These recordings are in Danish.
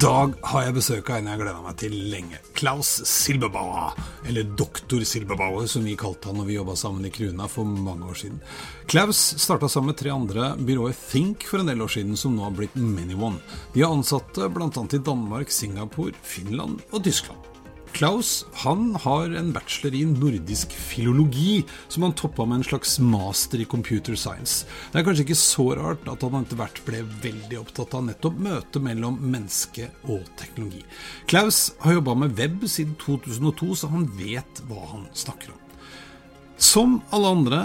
Dag har jeg besøk av en jeg har gleda meg til lenge. Klaus Silberbauer, eller Doktor Silberbauer, som vi kalte han når vi jobba sammen i Kruna for mange år siden. Klaus starta sammen med tre andre byrået Think for en del år siden, som nå har blitt ManyOne. De har ansatte bl.a. i Danmark, Singapore, Finland og Tyskland. Klaus han har en bachelor i nordisk filologi, som han toppa med en slags master i computer science. Det er kanskje ikke så rart at han etter hvert ble veldig opptatt av nettopp møtet mellom menneske og teknologi. Klaus har jobba med web siden 2002, så han vet hva han snakker om. Som alle andre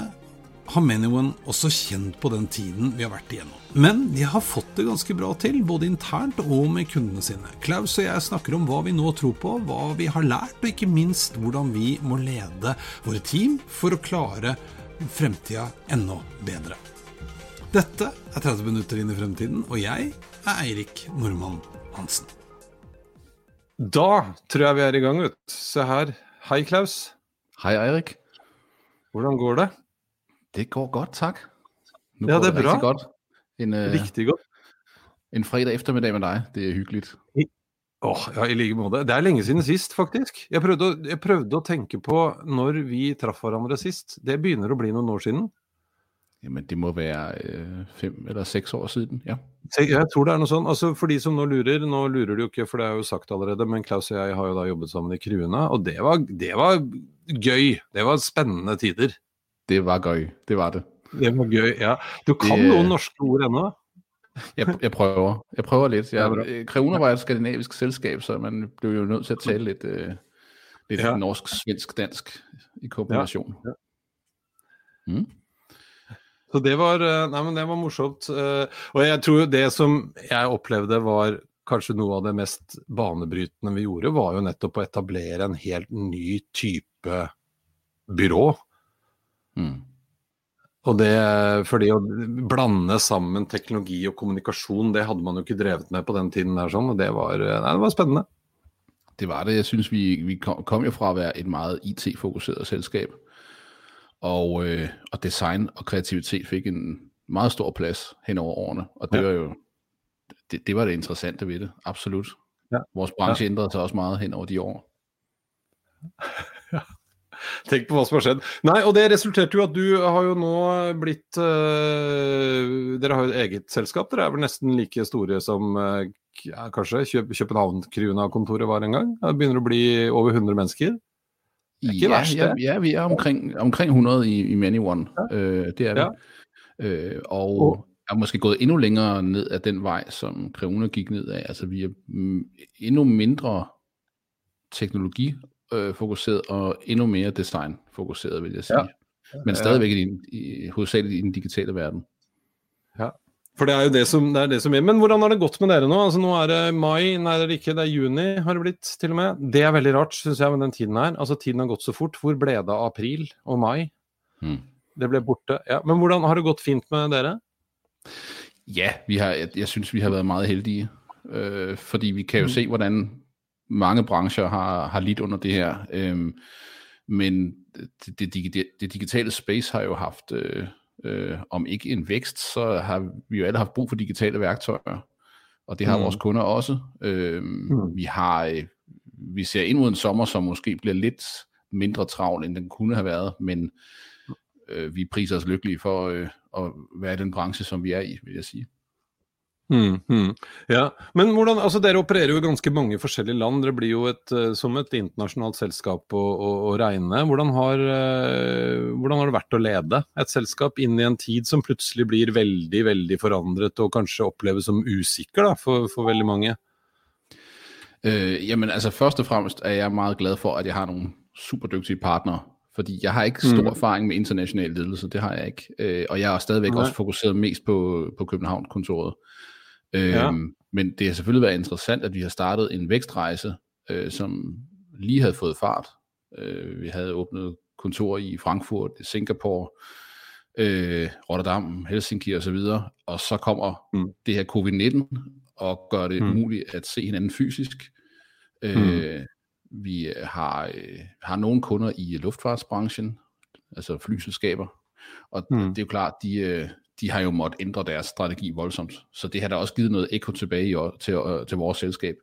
har Manyone også kjent på den tiden vi har vært igjennom. Men de har fått det ganske bra til, både internt og med kundene sine. Klaus og jeg snakker om hva vi nå tror på, hva vi har lært, og ikke minst hvordan vi må lede våre team for å klare fremtida enda bedre. Dette er 30 minutter inn i fremtiden, og jeg er Eirik Normann Hansen. Da tror jeg vi er i gang, vet Se her. Hei, Klaus. Hei, Eirik. Hvordan går det? Det går godt, tak. Nu Ja, det er bra. rigtig godt. En, øh, Riktig godt. en fredag eftermiddag med dig, det er hyggeligt. Åh, ja, I like måte. Det er lenge siden sist, faktisk. Jeg prøvde, å, jeg prøvde å tenke på når vi traff hverandre sist. Det begynner å bli noen år siden. Jamen, det må være øh, fem eller seks år siden, ja. Jeg tror det er noe sånn. Altså, for de som nå lurer, nå lurer de jo ikke, for det er jo sagt allerede, men Klaus og jeg har jo da jobbet sammen i Kruna, og det var, det var gøy. Det var spennende tider. Det var gøy, det var det. Det var gøy, ja. Du kan Det- noen norske ord ennå? Jeg, jeg prøver, jeg prøver lidt. Ja, Jeg, øh, Kreuna var et skandinavisk selskab, så man blev jo nødt til at tale lidt, øh, lidt Ja. ja. norsk, svensk, dansk i kombination. Ja, Mm. Så det var, eh, nei, men det var morsomt. Og jeg tror det som jeg opplevde var kanskje noe av det mest banebrytende vi gjorde, var jo nettopp å etablere en helt ny type byrå. Mm. Og det fordi å blande sammen teknologi og kommunikasjon, det hadde man jo ikke drevet med på den tiden der sånn, og det var, eh, nei, det var spennende. Det var det. Jeg synes, vi, vi kom, kom jo fra at være et meget IT-fokuseret selskab. Og, øh, og design og kreativitet fik en meget stor plads hen over årene. Og det Ja. var jo det, det var det interessante ved det. Absolut. Ja. Vores branche ændrede sig også meget hen over de år. Tenk på hva som har skjedd. Nei, og det resulterte jo at du har jo nå blitt eh, Dere har jo et eget selskap. Dere er vel nesten like store som ja, kanskje Kø København-Kruna-kontoret var en gang? Det begynner å bli over 100 mennesker. er ikke ja, værst, ja, ja, vi er omkring, omkring 100 i, i ManyOne. Ja. Øh, det er vi. Ja. Øh, og Og- er måske gået endnu længere ned ad den vej, som Kreuna gik ned af. Altså vi er mm, endnu mindre teknologi øh, fokuseret og endnu mere design fokuseret, vil jeg sige. Ja. Ja. Men stadigvæk i, i, hovedsageligt i den digitale verden. For det er jo det som, det er det som er. Men hvordan har det gått med dere nå? Altså Nå er det mai, nei det er ikke, det er juni har det blitt til og med. Det er veldig rart, syns jeg, med den tiden her. Altså Tiden har gått så fort. Hvor ble det av april og mai? Hmm. Det ble borte. Ja, Men hvordan har det gått fint med dere? Ja, vi har, jeg, jeg synes, vi har været meget heldige, øh, fordi vi kan jo se, hvordan mange brancher har, har lidt under det her. Øh, men det, det, det, det digitale space har jo haft, øh, øh, om ikke en vækst, så har vi jo alle haft brug for digitale værktøjer. Og det har Mm. vores kunder også. Øh, Mm. Vi har, øh, vi ser ind mod en sommer, som måske bliver lidt mindre travl, end den kunne have været, men øh, vi priser os lykkelige for øh, at være i den branche, som vi er i, vil jeg sige. Mm, mm. Ja, Men hvordan, altså dere opererer jo i ganske mange forskjellige land. Dere blir jo et, eh, som et internasjonalt selskap å, å, å regne. Hvordan har, uh, hvordan har, det vært å lede et selskap inn i en tid som plutselig blir veldig veldig forandret og kanskje oppleves som usikker da, for, for veldig mange? Uh, jamen altså Først og fremst er jeg meget glad for at jeg har noen superdyktige partnere. Fordi jeg har ikke stor mm. erfaring med international ledelse, det har jeg ikke. Uh, og jeg er stadigvæk Nej. også fokuseret mest på, på København-kontoret. Ja. Øhm, men det har selvfølgelig været interessant, at vi har startet en vækstrejse, øh, som lige havde fået fart. Øh, vi havde åbnet kontor i Frankfurt, Singapore, øh, Rotterdam, Helsinki og så videre, og så kommer mm. det her covid-19 og gør det mm. umuligt at se hinanden fysisk. Øh, mm. Vi har, øh, har nogle kunder i luftfartsbranchen, altså flyselskaber, og mm. det er jo klart, de, øh, de har jo måttet ændre deres strategi voldsomt. Så det har da også givet noget ekko tilbage i, til, øh, til vores selskab.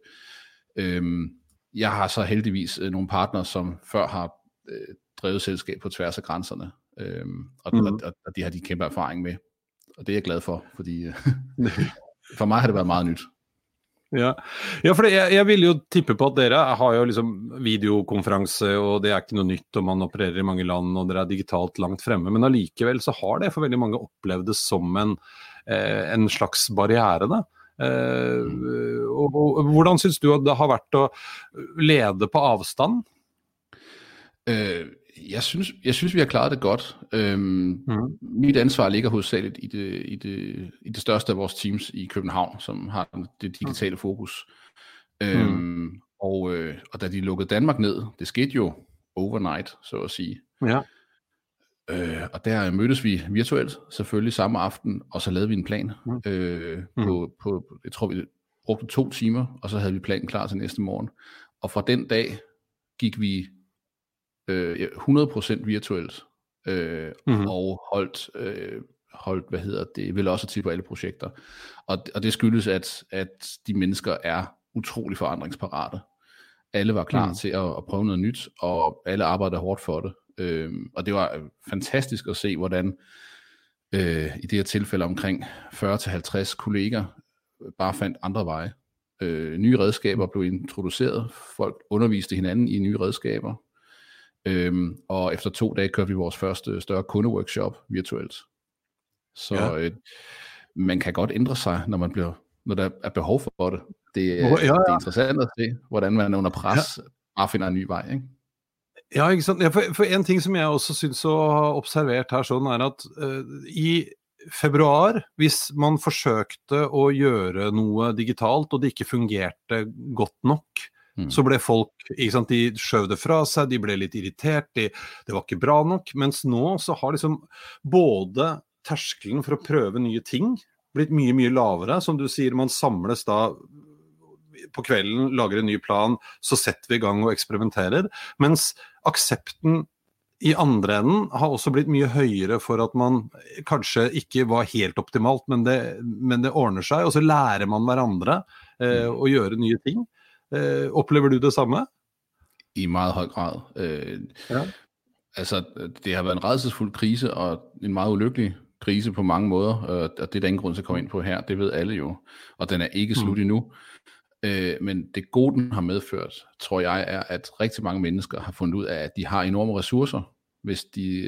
Øhm, jeg har så heldigvis øh, nogle partnere, som før har øh, drevet selskab på tværs af grænserne, øhm, og, mm. og, og, og det har de kæmpe erfaring med. Og det er jeg glad for, fordi øh, for mig har det været meget nyt. Ja, ja for jeg, jeg vil jo tippe på at dere har jo liksom videokonferanse, og det er ikke noe nytt, og man opererer i mange land, og dere er digitalt langt fremme. Men allikevel så har det for veldig mange opplevd det som en, eh, en slags barriere. da. Eh, og, og, hvordan syns du at det har vært å lede på avstand? Uh, jeg synes, jeg synes, vi har klaret det godt. Øhm, mm. Mit ansvar ligger hovedsageligt i det, i, det, i det største af vores teams i København, som har det digitale mm. fokus. Øhm, mm. og, øh, og da de lukkede Danmark ned, det skete jo overnight, så at sige. Ja. Øh, og der mødtes vi virtuelt, selvfølgelig samme aften, og så lavede vi en plan. Mm. Øh, på, mm. på, jeg tror, vi brugte to timer, og så havde vi planen klar til næste morgen. Og fra den dag gik vi øh, 100% virtuelt, øh, mm-hmm. og holdt, øh, holdt, hvad hedder det, vel også til på alle projekter. Og, og det skyldes, at, at de mennesker er utrolig forandringsparate. Alle var klar mm. til at, at prøve noget nyt, og alle arbejder hårdt for det. Øh, og det var fantastisk at se, hvordan øh, i det her tilfælde omkring 40-50 kolleger bare fandt andre veje. Øh, nye redskaber blev introduceret, folk underviste hinanden i nye redskaber, Øhm, og efter to dage kørte vi vores første større kundeworkshop virtuelt. Så ja. øh, man kan godt ændre sig, når, man bliver, når der er behov for det. Det, ja, ja. det er interessant at se, hvordan man under pres ja. bare finder en ny vej. Ikke? Ja, ikke sant? Ja, for, for en ting som jeg også synes å ha observert her, sånn, er at uh, i februar, hvis man forsøkte å gjøre noe digitalt, og det ikke fungerte godt nok, Mm. Så ble folk ikke sant, De skjøv det fra seg, de ble litt irritert, de, det var ikke bra nok. Mens nå så har liksom både terskelen for å prøve nye ting blitt mye, mye lavere. Som du sier, man samles da på kvelden, lager en ny plan, så setter vi i gang og eksperimenterer. Mens aksepten i andre enden har også blitt mye høyere for at man kanskje ikke var helt optimalt, men det, men det ordner seg. Og så lærer man hverandre eh, mm. å gjøre nye ting. Øh, oplever du det samme? I meget høj grad. Øh, ja. Altså, det har været en redselsfuld krise, og en meget ulykkelig krise på mange måder, og det er der ingen grund til at komme ind på her, det ved alle jo, og den er ikke slut mm. endnu. Øh, men det gode, den har medført, tror jeg, er, at rigtig mange mennesker har fundet ud af, at de har enorme ressourcer, hvis de...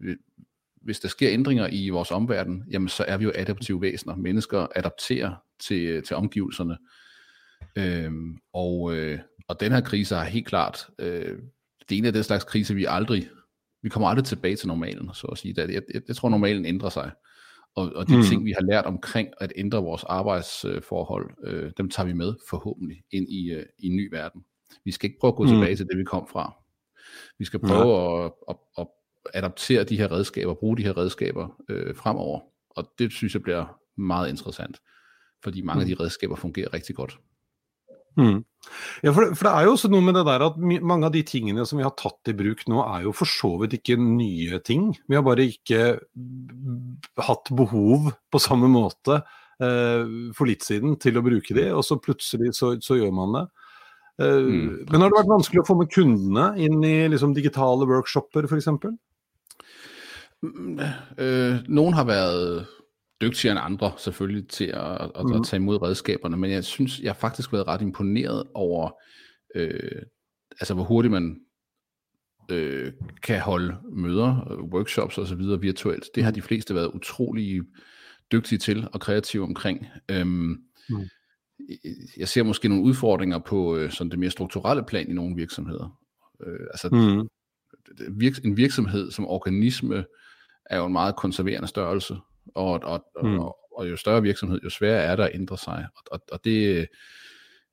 Øh, hvis der sker ændringer i vores omverden, jamen så er vi jo adaptive væsener. Mennesker adapterer til, til omgivelserne. Øhm, og, øh, og den her krise har helt klart, øh, det er en af den slags krise, vi aldrig, vi kommer aldrig tilbage til normalen, så at sige. Jeg, jeg, jeg tror, normalen ændrer sig. Og, og de mm. ting, vi har lært omkring at ændre vores arbejdsforhold, øh, dem tager vi med forhåbentlig ind i, øh, i en ny verden. Vi skal ikke prøve at gå mm. tilbage til det, vi kom fra. Vi skal prøve ja. at, at, at adaptere de her redskaber, bruge de her redskaber øh, fremover. Og det synes jeg bliver meget interessant, fordi mange mm. af de redskaber fungerer rigtig godt. Mm. Ja, for, for, det er jo også noe med det der at mange av de tingene som vi har tatt i bruk nå, er jo for så vidt ikke nye ting. Vi har bare ikke hatt behov på samme måte eh, for litt siden til å bruke de, og så plutselig så, så gjør man det. Eh, mm. Men har det vært vanskelig å få med kundene inn i liksom, digitale workshoper f.eks.? Mm, øh, noen har vært dygtigere end andre selvfølgelig til at, at, mm. at tage imod redskaberne, men jeg synes, jeg har faktisk været ret imponeret over, øh, altså hvor hurtigt man øh, kan holde møder, workshops osv. virtuelt. Det har de fleste været utrolig dygtige til og kreative omkring. Øhm, mm. Jeg ser måske nogle udfordringer på øh, sådan det mere strukturelle plan i nogle virksomheder. Øh, altså mm. virks- en virksomhed som organisme er jo en meget konserverende størrelse, og, og, mm. og, og jo større virksomhed, jo sværere er der at ændre sig. Og, og, og det,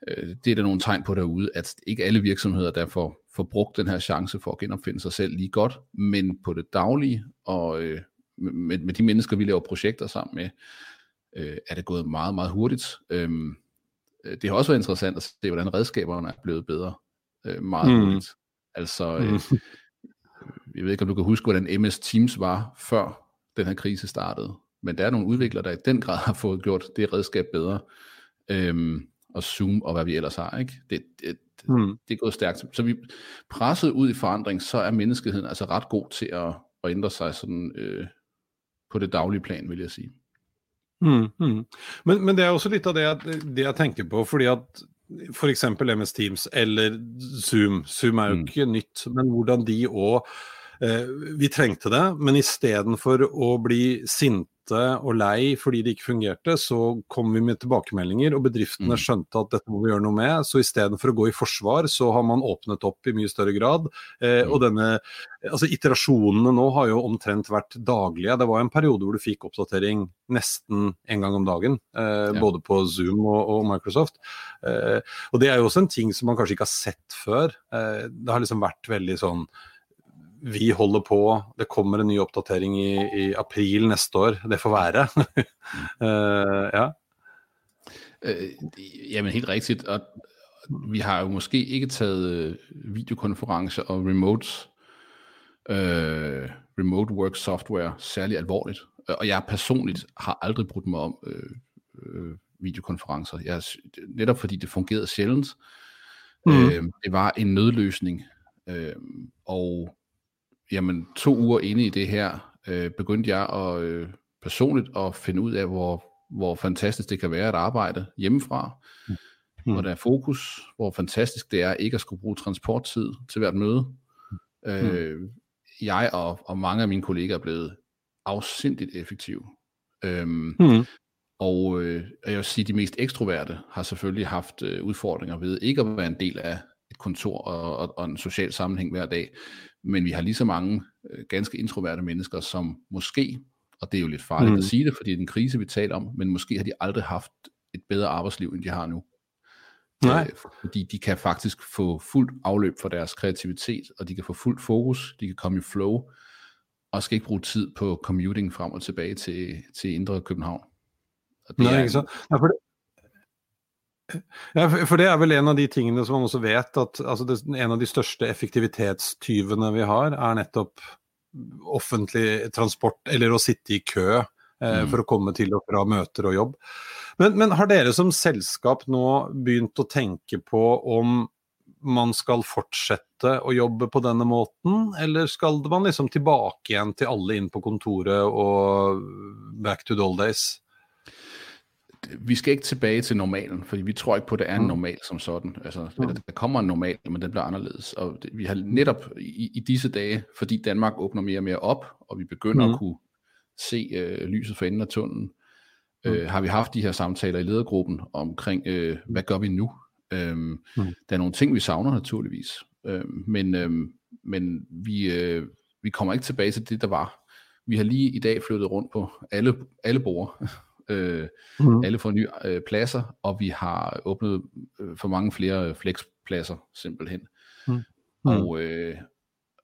øh, det er der nogle tegn på derude, at ikke alle virksomheder derfor får brugt den her chance for at genopfinde sig selv lige godt, men på det daglige og øh, med, med de mennesker, vi laver projekter sammen med, øh, er det gået meget, meget hurtigt. Øhm, øh, det har også været interessant at se, hvordan redskaberne er blevet bedre øh, meget mm. hurtigt. Altså, øh, mm. jeg ved ikke, om du kan huske, hvordan MS Teams var, før den her krise startede. Men der er nogle udviklere, der i den grad har fået gjort det redskab bedre. Øhm, og Zoom og hvad vi ellers har. Ikke? Det, det, mm. det er gået stærkt. Så vi presset ud i forandring, så er menneskeheden altså ret god til at, at ændre sig sådan, øh, på det daglige plan, vil jeg sige. Mm, mm. Men, men det er også lidt af det jeg, det jeg tænker på, fordi at for eksempel MS Teams eller Zoom, Zoom er jo mm. ikke nytt, men hvordan de også Eh, vi trengte det, men istedenfor å bli sinte og lei fordi det ikke fungerte, så kom vi med tilbakemeldinger, og bedriftene mm. skjønte at dette må vi gjøre noe med. Så istedenfor å gå i forsvar, så har man åpnet opp i mye større grad. Eh, mm. og denne, altså Iterasjonene nå har jo omtrent vært daglige. Det var en periode hvor du fikk oppdatering nesten en gang om dagen, eh, ja. både på Zoom og, og Microsoft. Eh, og det er jo også en ting som man kanskje ikke har sett før. Eh, det har liksom vært veldig sånn vi holder på, det kommer en ny oppdatering i, i april neste år. Det får være. uh, ja. Øh, jamen helt rigtigt, og vi har jo måske ikke taget øh, videokonferencer og remote, øh, remote work software særlig alvorligt. Og jeg personligt har aldrig brugt mig om øh, øh, videokonferencer. Jeg, netop fordi det fungerede sjældent. Mm. Øh, det var en nødløsning. Øh, og jamen to uger inde i det her, øh, begyndte jeg at, øh, personligt at finde ud af, hvor, hvor fantastisk det kan være at arbejde hjemmefra, mm. hvor der er fokus, hvor fantastisk det er ikke at skulle bruge transporttid til hvert møde. Mm. Øh, jeg og, og mange af mine kolleger er blevet afsindigt effektive. Øhm, mm. Og øh, jeg vil sige, at de mest ekstroverte har selvfølgelig haft øh, udfordringer ved ikke at være en del af et kontor og, og, og en social sammenhæng hver dag. Men vi har lige så mange øh, ganske introverte mennesker, som måske, og det er jo lidt farligt mm. at sige det, fordi det er en krise, vi taler om, men måske har de aldrig haft et bedre arbejdsliv, end de har nu. Nej. Øh, fordi de kan faktisk få fuldt afløb for deres kreativitet, og de kan få fuldt fokus, de kan komme i flow, og skal ikke bruge tid på commuting frem og tilbage til, til Indre København. Og det Nej, er, ikke så. Ja, for det, Ja, for det er vel en av de tingene som man også vet, at altså det, en av de største effektivitetstyvene vi har, er nettopp offentlig transport, eller å sitte i kø eh, mm. for å komme til og fra møter og jobb. Men, men, har dere som selskap nå begynt å tenke på om man skal fortsette å jobbe på denne måten, eller skal man liksom tilbake igjen til alle inn på kontoret og back to the old days? Vi skal ikke tilbage til normalen, fordi vi tror ikke på, at det er en mm. normal som sådan. Altså, mm. der kommer en normal, men den bliver anderledes. Og det, vi har netop i, i disse dage, fordi Danmark åbner mere og mere op, og vi begynder mm. at kunne se øh, lyset for enden af tunnelen, mm. øh, har vi haft de her samtaler i ledergruppen omkring, øh, hvad gør vi nu? Øhm, mm. Der er nogle ting, vi savner naturligvis, øhm, men, øhm, men vi, øh, vi kommer ikke tilbage til det, der var. Vi har lige i dag flyttet rundt på alle, alle borde, øh, mm. alle får nye øh, pladser, og vi har åbnet øh, for mange flere flexpladser simpelthen. Mm. Og, øh,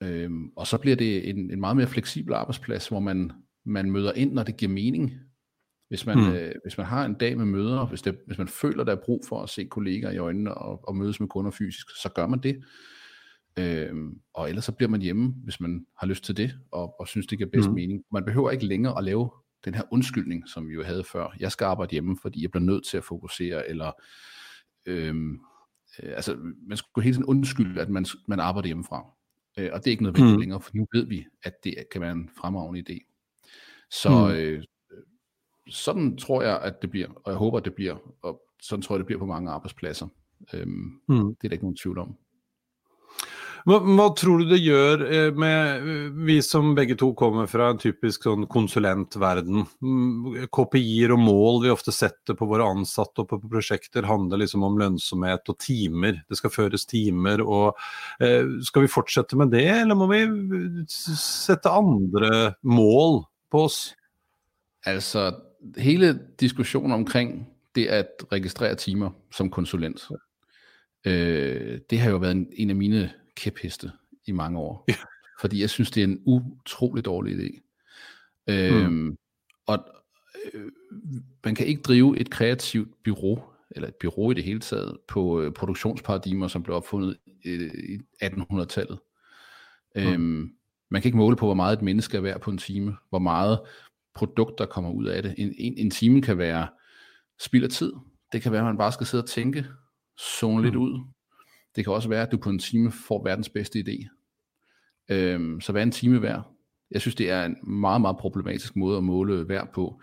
øh, og så bliver det en, en meget mere fleksibel arbejdsplads, hvor man, man møder ind, når det giver mening. Hvis man, mm. øh, hvis man har en dag med møder, hvis, det, hvis man føler, der er brug for at se kolleger i øjnene og, og mødes med kunder fysisk, så gør man det. Øh, og ellers så bliver man hjemme, hvis man har lyst til det, og, og synes, det giver bedst mm. mening. Man behøver ikke længere at lave den her undskyldning, som vi jo havde før. Jeg skal arbejde hjemme, fordi jeg bliver nødt til at fokusere, eller øhm, øh, altså, man skulle hele tiden undskylde, at man, man arbejder hjemmefra. Øh, og det er ikke nødvendigt mm. længere, for nu ved vi, at det kan være en fremragende idé. Så, mm. øh, sådan tror jeg, at det bliver, og jeg håber, at det bliver, og sådan tror jeg, det bliver på mange arbejdspladser. Øhm, mm. Det er der ikke nogen tvivl om. Hva, hva, tror du det gjør eh, med eh, vi som begge to kommer fra en typisk sånn konsulentverden? Mm, KPI-er og mål vi ofte setter på våre ansatte og på prosjekter handler liksom om lønnsomhet og timer. Det skal føres timer. og eh, Skal vi fortsette med det, eller må vi sette andre mål på oss? Altså, hele diskussionen omkring det at registrere timer som konsulent, øh, det har jo været en, en af mine kæpheste i mange år. Ja. Fordi jeg synes, det er en utrolig dårlig idé. Øhm, mm. Og øh, man kan ikke drive et kreativt bureau, eller et bureau i det hele taget, på øh, produktionsparadigmer, som blev opfundet øh, i 1800-tallet. Mm. Øhm, man kan ikke måle på, hvor meget et menneske er værd på en time, hvor meget produkt, der kommer ud af det. En, en, en time kan være spild af tid. Det kan være, at man bare skal sidde og tænke, zone mm. lidt ud, det kan også være, at du på en time får verdens bedste idé. Øhm, så hvad er en time værd? Jeg synes, det er en meget, meget problematisk måde at måle værd på.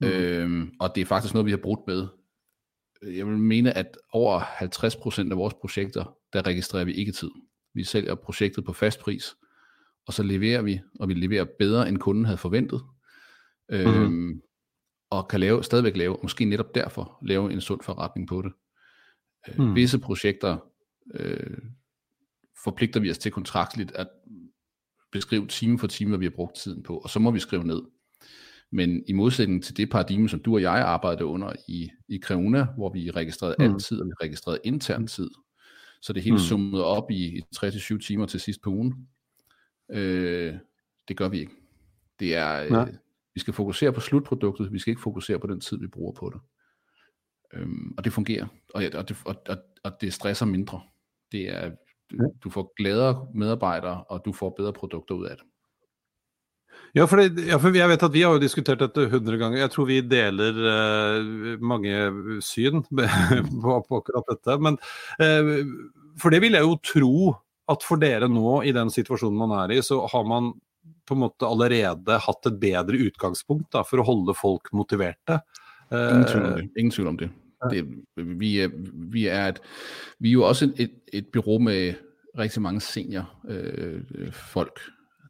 Mm. Øhm, og det er faktisk noget, vi har brugt med. Jeg vil mene, at over 50% af vores projekter, der registrerer vi ikke tid. Vi sælger projektet på fast pris, og så leverer vi, og vi leverer bedre, end kunden havde forventet. Mm. Øhm, og kan lave, stadigvæk lave, måske netop derfor, lave en sund forretning på det. Mm. Visse projekter øh, forpligter vi os til kontraktligt at beskrive time for time, hvad vi har brugt tiden på, og så må vi skrive ned. Men i modsætning til det paradigme, som du og jeg arbejdede under i, i Creuna, hvor vi registrerede mm. altid, og vi registrerede intern tid, så det hele mm. summet op i, i 3-7 timer til sidst på ugen. Øh, det gør vi ikke. Det er, øh, vi skal fokusere på slutproduktet, vi skal ikke fokusere på den tid, vi bruger på det. Øhm, og det fungerer, og, og, det, og, og, og det stresser mindre. Det er, du, får gladere medarbejdere, og du får bedre produkter ud af det. Ja for, det, ja, for jeg vet at vi har jo diskutert dette 100 ganger. Jeg tror vi deler uh, mange syn på, på akkurat dette. Men uh, for det vil jeg jo tro at for dere nå, i den situasjonen man er i, så har man på en måte allerede hatt et bedre utgangspunkt da, for å holde folk motiverte. Ingen tvivl om det. Ingen tvivl om det. Det, vi, er, vi, er et, vi er jo også et, et bureau med rigtig mange senior øh, folk.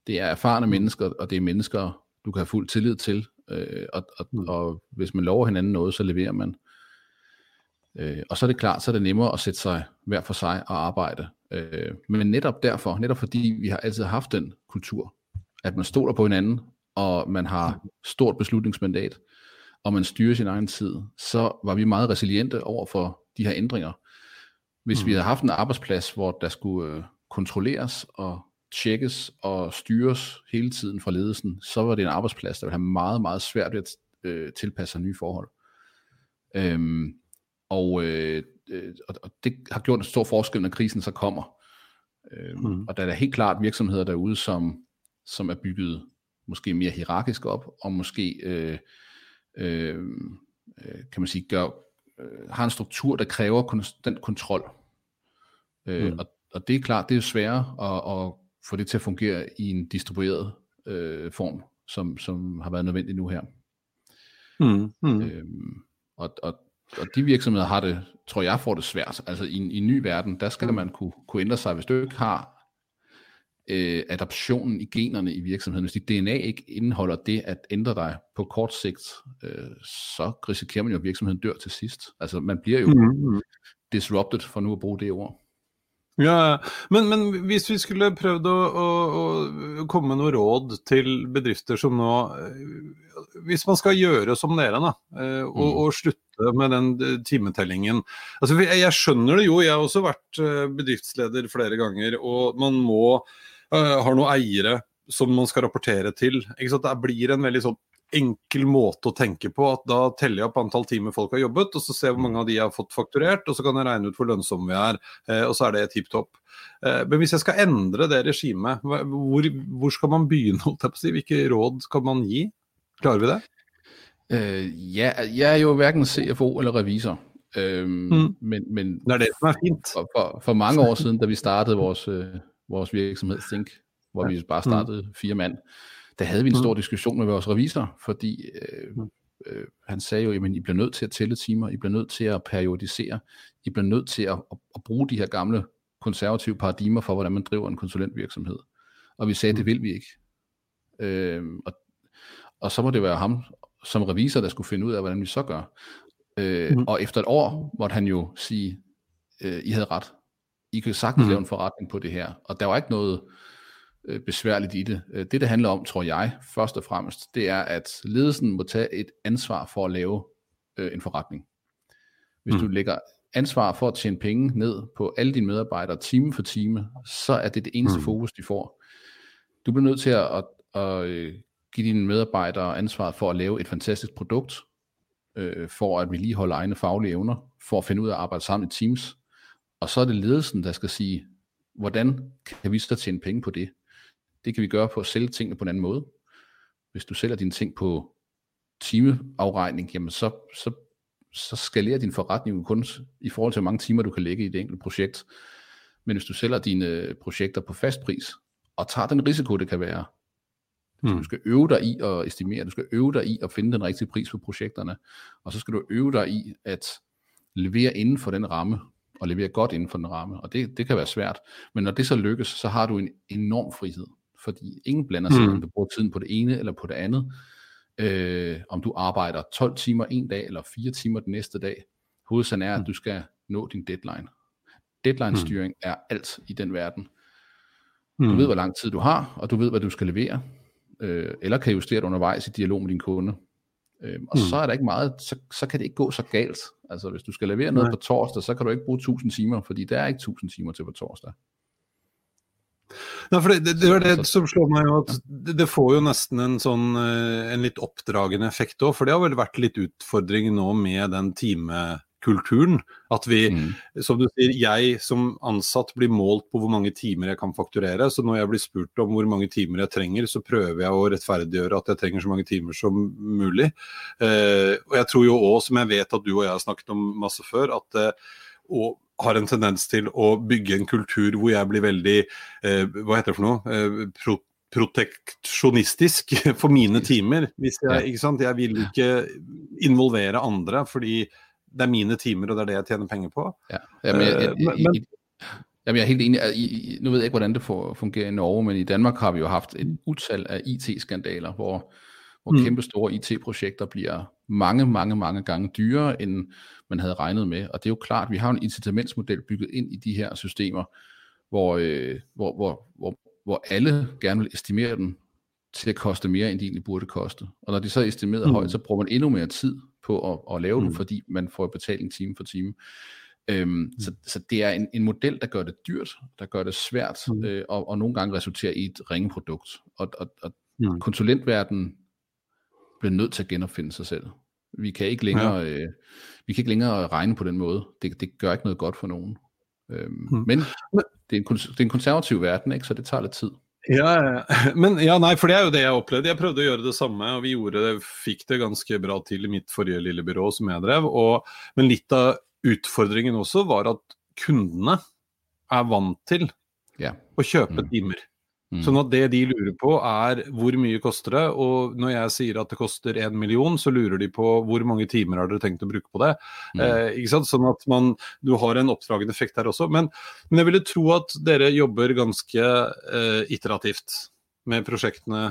Det er erfarne mm. mennesker, og det er mennesker, du kan have fuld tillid til. Øh, og, og, mm. og hvis man lover hinanden noget, så leverer man. Øh, og så er det klart, så er det nemmere at sætte sig hver for sig og arbejde. Øh, men netop derfor, netop fordi vi har altid haft den kultur, at man stoler på hinanden, og man har mm. stort beslutningsmandat, og man styrer sin egen tid, så var vi meget resiliente over for de her ændringer. Hvis mm. vi havde haft en arbejdsplads, hvor der skulle øh, kontrolleres og tjekkes og styres hele tiden fra ledelsen, så var det en arbejdsplads, der ville have meget, meget svært ved at øh, tilpasse sig nye forhold. Øhm, og, øh, øh, og det har gjort en stor forskel, når krisen så kommer. Øhm, mm. Og der er helt klart virksomheder derude, som, som er bygget måske mere hierarkisk op, og måske øh, øh, øh, kan man sige, gør, øh, har en struktur, der kræver konstant kontrol. Øh, mm. og, og det er klart, det er sværere at, at få det til at fungere i en distribueret øh, form, som, som har været nødvendigt nu her. Mm. Mm. Øh, og, og, og de virksomheder har det, tror jeg, får det svært. Altså i, i en ny verden, der skal mm. man kunne, kunne ændre sig. Hvis du ikke har øh, adaptionen i generne i virksomheden. Hvis dit DNA ikke indeholder det at ændre dig på kort sigt, øh, så risikerer man jo, at virksomheden dør til sidst. Altså man bliver jo mm-hmm. disrupted, for nu at bruge det ord. Ja, men, men hvis vi skulle prøvd å, å, å komme med noe råd til bedrifter som nå eh, Hvis man skal gjøre som dere, da, eh, og, mm. og slutte med den eh, timetellingen altså Jeg skjønner det jo, jeg har også vært bedriftsleder flere ganger, og man må har noen eiere som man skal rapportere til. Det blir en veldig sånn enkel måte å tenke på. at Da teller jeg opp antall timer folk har jobbet, og så ser jeg hvor mange av de jeg har fått fakturert, og så kan jeg regne ut hvor lønnsomme vi er, eh, og så er det tipp topp. Eh, men hvis jeg skal endre det regimet, hvor, hvor, skal man begynne? Hvilke råd kan man gi? Klarer vi det? Uh, ja, jeg er jo hverken CFO eller revisor. Um, mm. men, men det er det som er fint. For, for, for mange år siden, da vi startede vores, uh, vores virksomhed Think, hvor ja. vi bare mm. startede mm. fire mand, der havde vi en stor mm. diskussion med vores revisor, fordi øh, mm. øh, han sagde jo, at I bliver nødt til at tælle timer, I bliver nødt til at periodisere, I bliver nødt til at, at, at bruge de her gamle konservative paradigmer for, hvordan man driver en konsulentvirksomhed. Og vi sagde, mm. det vil vi ikke. Øh, og, og så må det være ham som revisor, der skulle finde ud af, hvordan vi så gør. Øh, mm. Og efter et år måtte han jo sige, øh, I havde ret. I kan sagtens mm. lave en forretning på det her. Og der var ikke noget øh, besværligt i det. Øh, det, det handler om, tror jeg, først og fremmest, det er, at ledelsen må tage et ansvar for at lave øh, en forretning. Hvis mm. du lægger ansvar for at tjene penge ned på alle dine medarbejdere time for time, så er det det eneste mm. fokus, de får. Du bliver nødt til at, at, at øh, give dine medarbejdere ansvaret for at lave et fantastisk produkt, øh, for at vi holde egne faglige evner, for at finde ud af at arbejde sammen i teams. Og så er det ledelsen, der skal sige, hvordan kan vi så tjene penge på det? Det kan vi gøre på at sælge tingene på en anden måde. Hvis du sælger dine ting på timeafregning, jamen så, så, så skalerer din forretning jo kun i forhold til, hvor mange timer du kan lægge i det enkelte projekt. Men hvis du sælger dine projekter på fast pris, og tager den risiko, det kan være, Mm. Du skal øve dig i at estimere, du skal øve dig i at finde den rigtige pris på projekterne, og så skal du øve dig i at levere inden for den ramme, og levere godt inden for den ramme, og det, det kan være svært. Men når det så lykkes, så har du en enorm frihed, fordi ingen blander sig, mm. om du bruger tiden på det ene eller på det andet. Øh, om du arbejder 12 timer en dag, eller 4 timer den næste dag. Hovedsagen er, at mm. du skal nå din deadline. Deadline-styring mm. er alt i den verden. Du mm. ved, hvor lang tid du har, og du ved, hvad du skal levere øh, eller kan justere det undervejs i dialog med din kunde. Øh, og mm. så er der ikke meget, så, så kan det ikke gå så galt. Altså hvis du skal levere noget Nej. på torsdag, så kan du ikke bruge 1000 timer, fordi der er ikke 1000 timer til på torsdag. Nei, for det, det, det var det som slår meg at det, får jo nesten en sånn eh, en litt oppdragende effekt òg. For det har vel vært litt utfordring nå med den time kulturen. At vi, mm. som du sier, jeg som ansatt blir målt på hvor mange timer jeg kan fakturere. Så når jeg blir spurt om hvor mange timer jeg trenger, så prøver jeg å rettferdiggjøre at jeg trenger så mange timer som mulig. Eh, og jeg tror jo òg, som jeg vet at du og jeg har snakket om masse før, at eh, og har en tendens til å bygge en kultur hvor jeg blir veldig eh, Hva heter det for noe? Eh, pro proteksjonistisk for mine timer. Hvis jeg, ikke sant? jeg vil ikke involvere andre, fordi det er mine timer, og det er det jeg tjener penger på. Ja, jamen, jeg, jeg, jeg, men, jamen, jeg er helt enig. I, nu ved jeg ikke, hvordan det fungerer i Norge, men i Danmark har vi jo haft et utal af IT-skandaler, hvor, hvor mm. kæmpe store IT-projekter bliver mange, mange, mange gange dyrere, end man havde regnet med. Og det er jo klart, vi har en incitamentsmodel bygget ind i de her systemer, hvor, øh, hvor, hvor, hvor, hvor alle gerne vil estimere den til at koste mere, end de egentlig burde koste. Og når de så er estimeret mm. højt, så bruger man endnu mere tid på at, at lave mm. den, fordi man får betaling time for time. Øhm, mm. så, så det er en, en model, der gør det dyrt, der gør det svært, mm. øh, og, og nogle gange resulterer i et ringe produkt. Og, og, og mm. konsulentverdenen bliver nødt til at genopfinde sig selv. Vi kan ikke længere, ja. øh, vi kan ikke længere regne på den måde. Det, det gør ikke noget godt for nogen. Øhm, mm. Men det er, en, det er en konservativ verden, ikke? så det tager lidt tid. Ja, men ja, nei, for det er jo det jeg opplevde. Jeg prøvde å gjøre det samme, og vi gjorde det, fikk det ganske bra til i mitt forrige lille byrå som jeg drev. Og, men litt av utfordringen også var at kundene er vant til ja. å kjøpe mm. timer. Mm. Sånn at det de lurer på er hvor mye koster det, og når jeg sier at det koster en million, så lurer de på hvor mange timer har dere tenkt å bruke på det. Mm. Eh, ikke sant? Sånn at man, du har en oppdragende effekt her også. Men, men jeg ville tro at dere jobber ganske eh, iterativt med prosjektene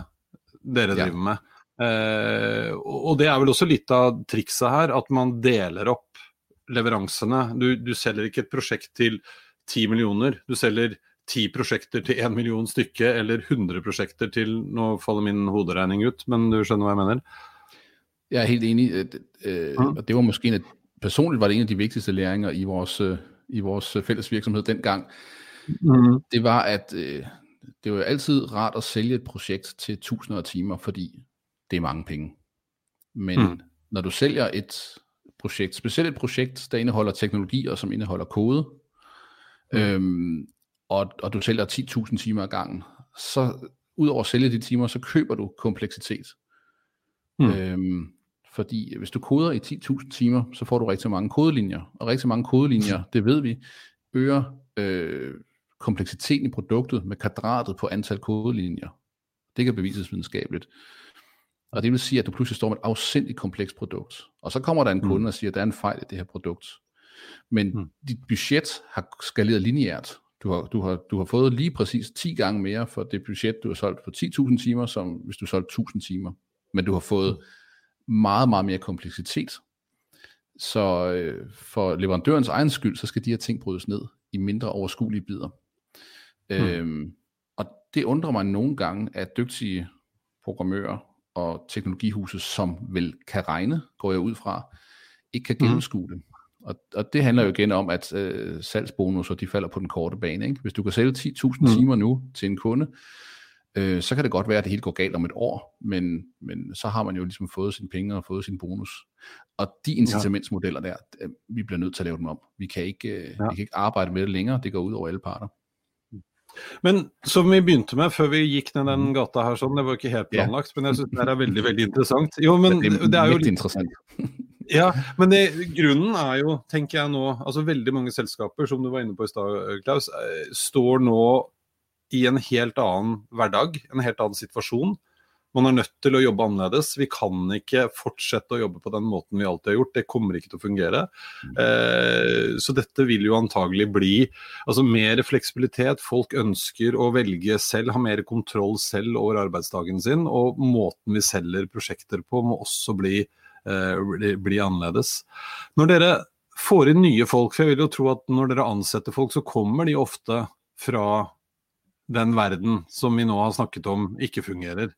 dere driver ja. med. Eh, og det er vel også litt av trikset her, at man deler opp leveransene. Du, du selger ikke et prosjekt til ti millioner, du selger ti prosjekter til én million stykke, eller 100 prosjekter til Nå faller min hoderegning ut, men du skjønner hva jeg mener? Jeg er helt enig. Øh, mm. og det var måske en af, personligt var det en af de vigtigste læringer i vores, øh, i vores fælles virksomhed dengang. Mm. Det var, at øh, det var altid rart at sælge et projekt til tusinder af timer, fordi det er mange penge. Men mm. når du sælger et projekt, specielt et projekt, der indeholder teknologier, som indeholder kode, mm. øhm, og, og du sælger 10.000 timer ad gangen, så ud over at sælge de timer, så køber du kompleksitet. Mm. Øhm, fordi hvis du koder i 10.000 timer, så får du rigtig mange kodelinjer, og rigtig mange kodelinjer, det ved vi, øger øh, kompleksiteten i produktet med kvadratet på antal kodelinjer. Det kan bevises videnskabeligt. Og det vil sige, at du pludselig står med et afsindigt komplekst produkt. Og så kommer der en kunde og siger, at der er en fejl i det her produkt. Men mm. dit budget har skaleret lineært. Du har, du, har, du har fået lige præcis 10 gange mere for det budget, du har solgt på 10.000 timer, som hvis du solgte 1.000 timer. Men du har fået meget, meget mere kompleksitet. Så øh, for leverandørens egen skyld, så skal de her ting brydes ned i mindre overskuelige bidder. Mm. Øhm, og det undrer mig nogle gange, at dygtige programmører og teknologihuse, som vel kan regne, går jeg ud fra, ikke kan hmm. gennemskue det. Og, og det handler jo igen om, at øh, salgsbonusser, de falder på den korte bane. Ikke? Hvis du kan sælge 10.000 mm. timer nu til en kunde, øh, så kan det godt være, at det hele går galt om et år, men, men så har man jo ligesom fået sine penge og fået sin bonus. Og de incitamentsmodeller der, øh, vi bliver nødt til at lave dem om. Vi kan ikke, øh, ja. vi kan ikke arbejde med det længere, det går ud over alle parter. Men som vi begynte med før vi gikk ned den mm. gata her, sånn, det var ikke helt planlagt, men jeg synes det er veldig veldig interessant. Jo, men det er jo litt interessant. Ja, men det, grunnen er jo, tenker jeg nå altså Veldig mange selskaper, som du var inne på i stad, eh, Klaus, eh, står nå i en helt annen hverdag, en helt annen situasjon. Man er nødt til å jobbe annerledes. Vi kan ikke fortsette å jobbe på den måten vi alltid har gjort. Det kommer ikke til å fungere. Eh, så dette vil jo antagelig bli altså mer fleksibilitet. Folk ønsker å velge selv, ha mer kontroll selv over arbeidsdagen sin. Og måten vi selger prosjekter på må også bli, eh, Eh, bli annerledes. Når dere får inn nye folk, for jeg vil jo tro at når dere ansetter folk, så kommer de ofte fra den verden som vi nå har snakket om ikke fungerer.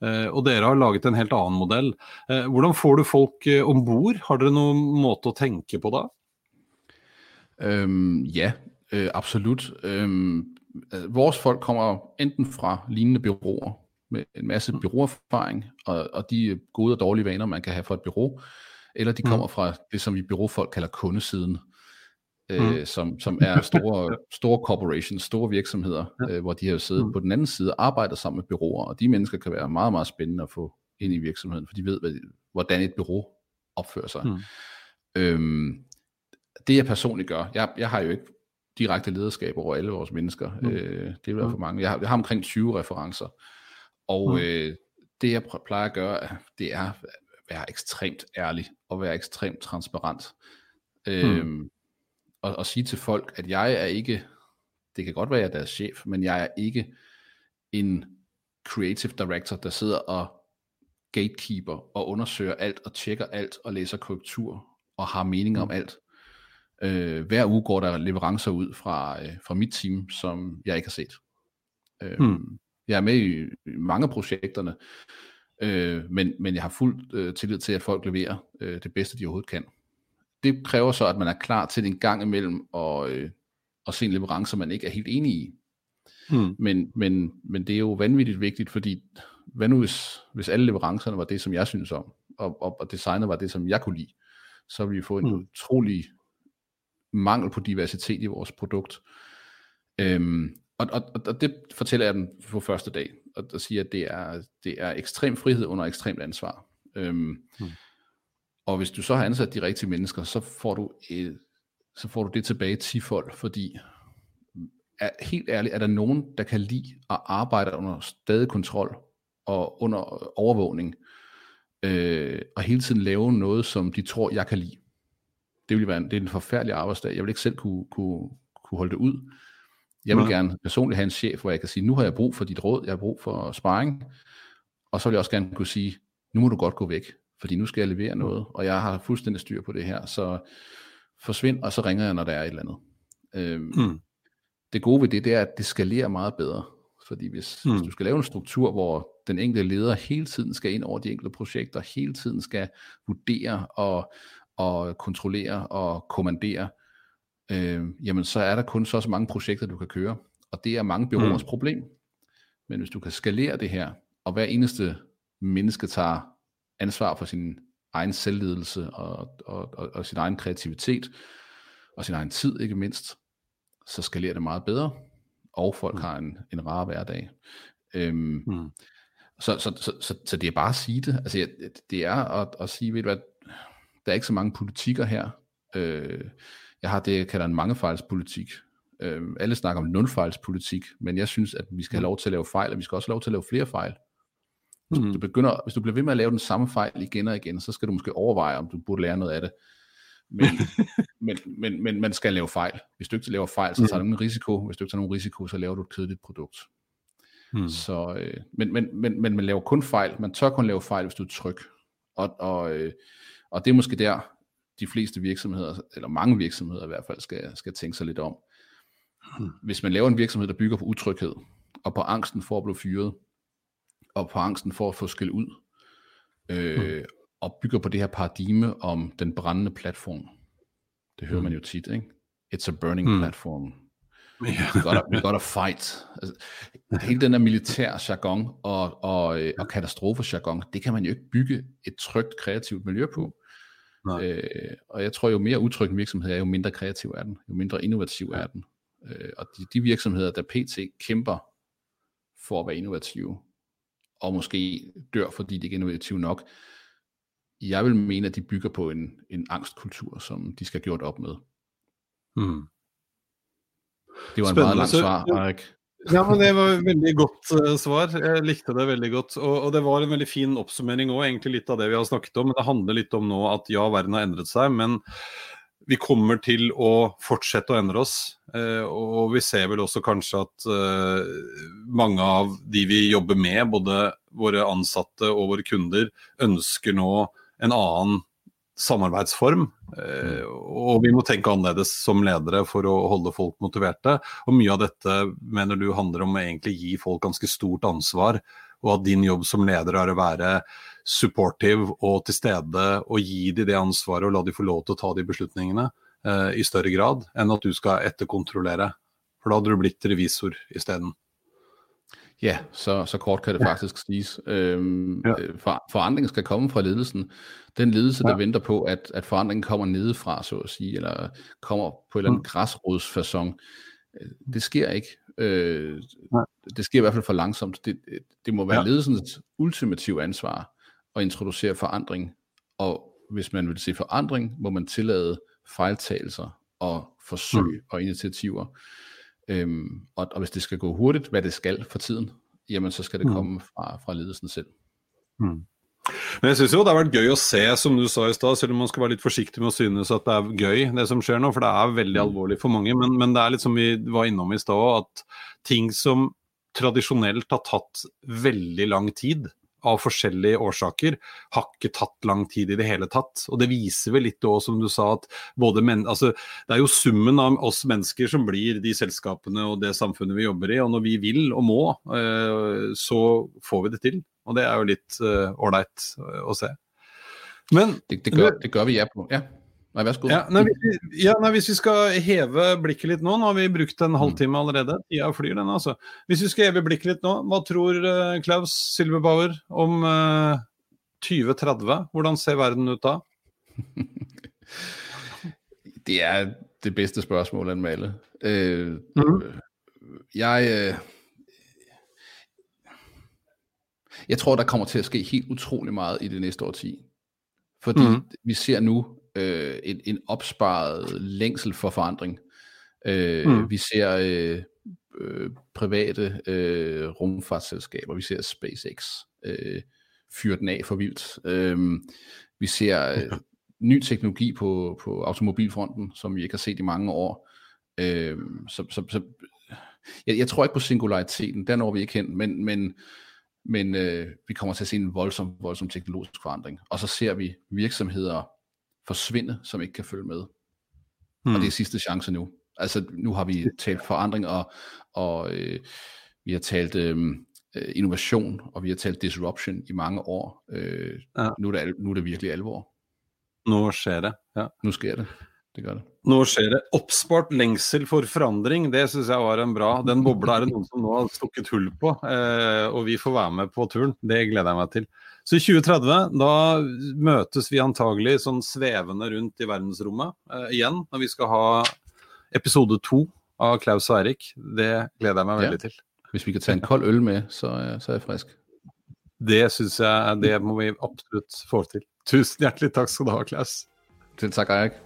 Eh, og dere har laget en helt annen modell. Eh, hvordan får du folk eh, om bord? Har dere noen måte å tenke på da? Øhm, ja, øh, absolut. Øhm, øh, vores folk kommer enten fra lignende byråer med en masse mm. byråerfaring og, og de gode og dårlige vaner, man kan have for et bureau, eller de mm. kommer fra det, som vi byråfolk kalder kundesiden øh, mm. som, som er store, store corporations, store virksomheder, ja. øh, hvor de har siddet mm. på den anden side og arbejdet sammen med byråer, og de mennesker kan være meget, meget spændende at få ind i virksomheden, for de ved, hvad, hvordan et bureau opfører sig. Mm. Øhm, det jeg personligt gør, jeg, jeg har jo ikke direkte lederskab over alle vores mennesker, mm. øh, det vil være for mange. Jeg har, jeg har omkring 20 referencer, og mm. øh, det jeg plejer at gøre, det er at være ekstremt ærlig, og være ekstremt transparent. Mm. Øhm, at, at sige til folk, at jeg er ikke, det kan godt være, at jeg er deres chef, men jeg er ikke en creative director, der sidder og gatekeeper og undersøger alt og tjekker alt og læser korrektur og har mening om mm. alt. Øh, hver uge går der leverancer ud fra, øh, fra mit team, som jeg ikke har set. Øh, hmm. Jeg er med i, i mange af projekterne, øh, men, men jeg har fuld øh, tillid til, at folk leverer øh, det bedste, de overhovedet kan det kræver så, at man er klar til en gang imellem og, øh, at se en leverance, man ikke er helt enig i. Hmm. Men, men, men det er jo vanvittigt vigtigt, fordi hvad nu hvis, hvis alle leverancerne var det, som jeg synes om, og, og, og designet var det, som jeg kunne lide, så ville vi få en hmm. utrolig mangel på diversitet i vores produkt. Øhm, og, og, og det fortæller jeg dem på første dag, og, og siger, at det er, det er ekstrem frihed under ekstremt ansvar. Øhm, hmm. Og hvis du så har ansat de rigtige mennesker, så får du, et, så får du det tilbage tifold, fordi er, helt ærligt, er der nogen, der kan lide at arbejde under stadig kontrol og under overvågning, øh, og hele tiden lave noget, som de tror, jeg kan lide. Det vil være en, det er en forfærdelig arbejdsdag. Jeg vil ikke selv kunne, kunne, kunne holde det ud. Jeg vil ja. gerne personligt have en chef, hvor jeg kan sige, nu har jeg brug for dit råd, jeg har brug for sparring, og så vil jeg også gerne kunne sige, nu må du godt gå væk fordi nu skal jeg levere noget, og jeg har fuldstændig styr på det her, så forsvind, og så ringer jeg, når der er et eller andet. Øhm, mm. Det gode ved det, det er, at det skalerer meget bedre, fordi hvis, mm. hvis du skal lave en struktur, hvor den enkelte leder hele tiden skal ind over de enkelte projekter, hele tiden skal vurdere og, og kontrollere og kommandere, øh, jamen så er der kun så, så mange projekter, du kan køre, og det er mange byråers mm. problem. Men hvis du kan skalere det her, og hver eneste menneske tager ansvar for sin egen selvledelse og, og, og, og sin egen kreativitet og sin egen tid ikke mindst, så skalerer det meget bedre, og folk mm. har en, en rar hverdag. Øhm, mm. så, så, så, så, så det er bare at sige det. Altså, det er at, at sige, ved du hvad, der er ikke så mange politikker her. Øh, jeg har det, jeg kalder en mangefejlspolitik. Øh, alle snakker om nulfejlspolitik, men jeg synes, at vi skal have lov til at lave fejl, og vi skal også have lov til at lave flere fejl. Hvis, mm. du begynder, hvis du bliver ved med at lave den samme fejl igen og igen, så skal du måske overveje, om du burde lære noget af det. Men, men, men, men man skal lave fejl. Hvis du ikke laver fejl, så tager du ingen risiko. Hvis du ikke tager nogen risiko, så laver du et kedeligt produkt. Mm. Så, øh, men, men, men, men man laver kun fejl. Man tør kun lave fejl, hvis du er tryg. Og, og, øh, og det er måske der, de fleste virksomheder, eller mange virksomheder i hvert fald, skal, skal tænke sig lidt om. Hmm. Hvis man laver en virksomhed, der bygger på utryghed, og på angsten for at blive fyret, og på angsten for at få skæld ud, øh, hmm. og bygger på det her paradigme om den brændende platform. Det hører hmm. man jo tit, ikke? It's a burning hmm. platform. Yeah. we, gotta, we gotta fight. Altså, hele den der militær jargon og, og, øh, og katastrofe-jargon, det kan man jo ikke bygge et trygt, kreativt miljø på. Øh, og jeg tror, jo mere utryg en virksomhed er, jo mindre kreativ er den, jo mindre innovativ er den. Øh, og de, de virksomheder, der pt. kæmper for at være innovative, og måske dør, fordi de ikke er innovative nok, jeg vil mene, at de bygger på en, en angstkultur, som de skal have gjort op med. Hmm. Det var en Spændende. meget lang svar, Erik. Ja, men Det var et veldig godt uh, svar. Jeg likte det veldig godt. Og, og, det var en veldig fin oppsummering òg, egentlig litt av det vi har snakket om. Men det handler litt om nå at ja, verden har endret seg, men vi kommer til å fortsette å endre oss. Uh, og vi ser vel også kanskje at uh, mange av de vi jobber med, både våre ansatte og våre kunder, ønsker nå en annen samarbeidsform. Eh, og vi må tenke annerledes som ledere for å holde folk motiverte. Og mye av dette mener du handler om å egentlig gi folk ganske stort ansvar. Og at din jobb som leder er å være supportive og til stede og gi dem det ansvaret og la dem få lov til å ta de beslutningene eh, i større grad enn at du skal etterkontrollere. For da hadde du blitt revisor isteden. Ja, så, så kort kan det ja. faktisk siges. Øhm, ja. Øh, for, forandringen skal komme fra ledelsen. Den ledelse, ja. der venter på, at, at forandringen kommer nedefra, så at sige, eller kommer på en eller anden mm. græsrodsfasong, øh, det sker ikke. Øh, ja. Det sker i hvert fald for langsomt. Det, det må være ja. ledelsens ultimative ansvar at introducere forandring, og hvis man vil se forandring, må man tillade fejltagelser og forsøg mm. og initiativer. Øhm, og, og hvis det skal gå hurtigt, hvad det skal for tiden, jamen så skal det mm. komme fra, fra ledelsen selv. Mm. Men jeg synes jo det har vært gøy å se, som du sa i stad, selv om man skal være litt forsiktig med å synes at det er gøy, det som skjer nå, for det er veldig mm. alvorlig for mange. Men, men det er litt som vi var innom i stad, at ting som tradisjonelt har tatt veldig lang tid, av forskjellige årsaker har ikke tatt lang tid i det hele tatt. Og det viser vel litt òg, som du sa, at både men, altså, det er jo summen av oss mennesker som blir de selskapene og det samfunnet vi jobber i. Og når vi vil og må, eh, så får vi det til. Og det er jo litt eh, ålreit uh, å se. Men det, det, gør, det gør vi, ja. på. ja. Nei, vær så god. Ja, nei, ja, nei, hvis vi skal heve blikket litt nå, nå har vi brukt en halvtime allerede, tida flyr den altså. Hvis vi skal heve blikket litt nå, hva tror uh, Klaus Silverbauer om uh, eh, 2030? Hvordan ser verden ut da? det er det bedste spørsmålet enn male. Uh, mm. Jeg uh, Jeg tror, der kommer til å ske helt utrolig meget i det neste årti. Fordi mm. vi ser nå øh, en, en opsparet længsel for forandring. Øh, mm. Vi ser øh, øh, private øh, rumfartsselskaber, vi ser SpaceX øh, fyre den af for vildt. Øh, vi ser øh, ny teknologi på, på automobilfronten, som vi ikke har set i mange år. Øh, så, så, så, jeg, jeg tror ikke på singulariteten, der når vi ikke hen, men, men, men øh, vi kommer til at se en voldsom, voldsom teknologisk forandring. Og så ser vi virksomheder forsvinde, som ikke kan følge med. Hmm. Og det er sidste chance nu. Altså nu har vi talt forandring, og, og øh, vi har talt øhm, øh, innovation, og vi har talt disruption i mange år. Øh, ja. nu, er det, nu er det virkelig alvor. Nu sker det, ja. Nu sker det. Det gør det. Nå skjer det. Oppspart lengsel for forandring, det syns jeg var en bra Den bobla er det noen som nå har stukket hull på, eh, og vi får være med på turen. Det gleder jeg meg til. Så i 2030 da møtes vi antagelig sånn svevende rundt i verdensrommet eh, igjen, når vi skal ha episode to av Klaus og Eirik. Det gleder jeg meg veldig ja. til. Hvis vi kan ta en kald øl med, så, så er jeg frisk. Det syns jeg det må vi absolutt få til. Tusen hjertelig takk skal du ha, Klaus. Til takk, Eirik.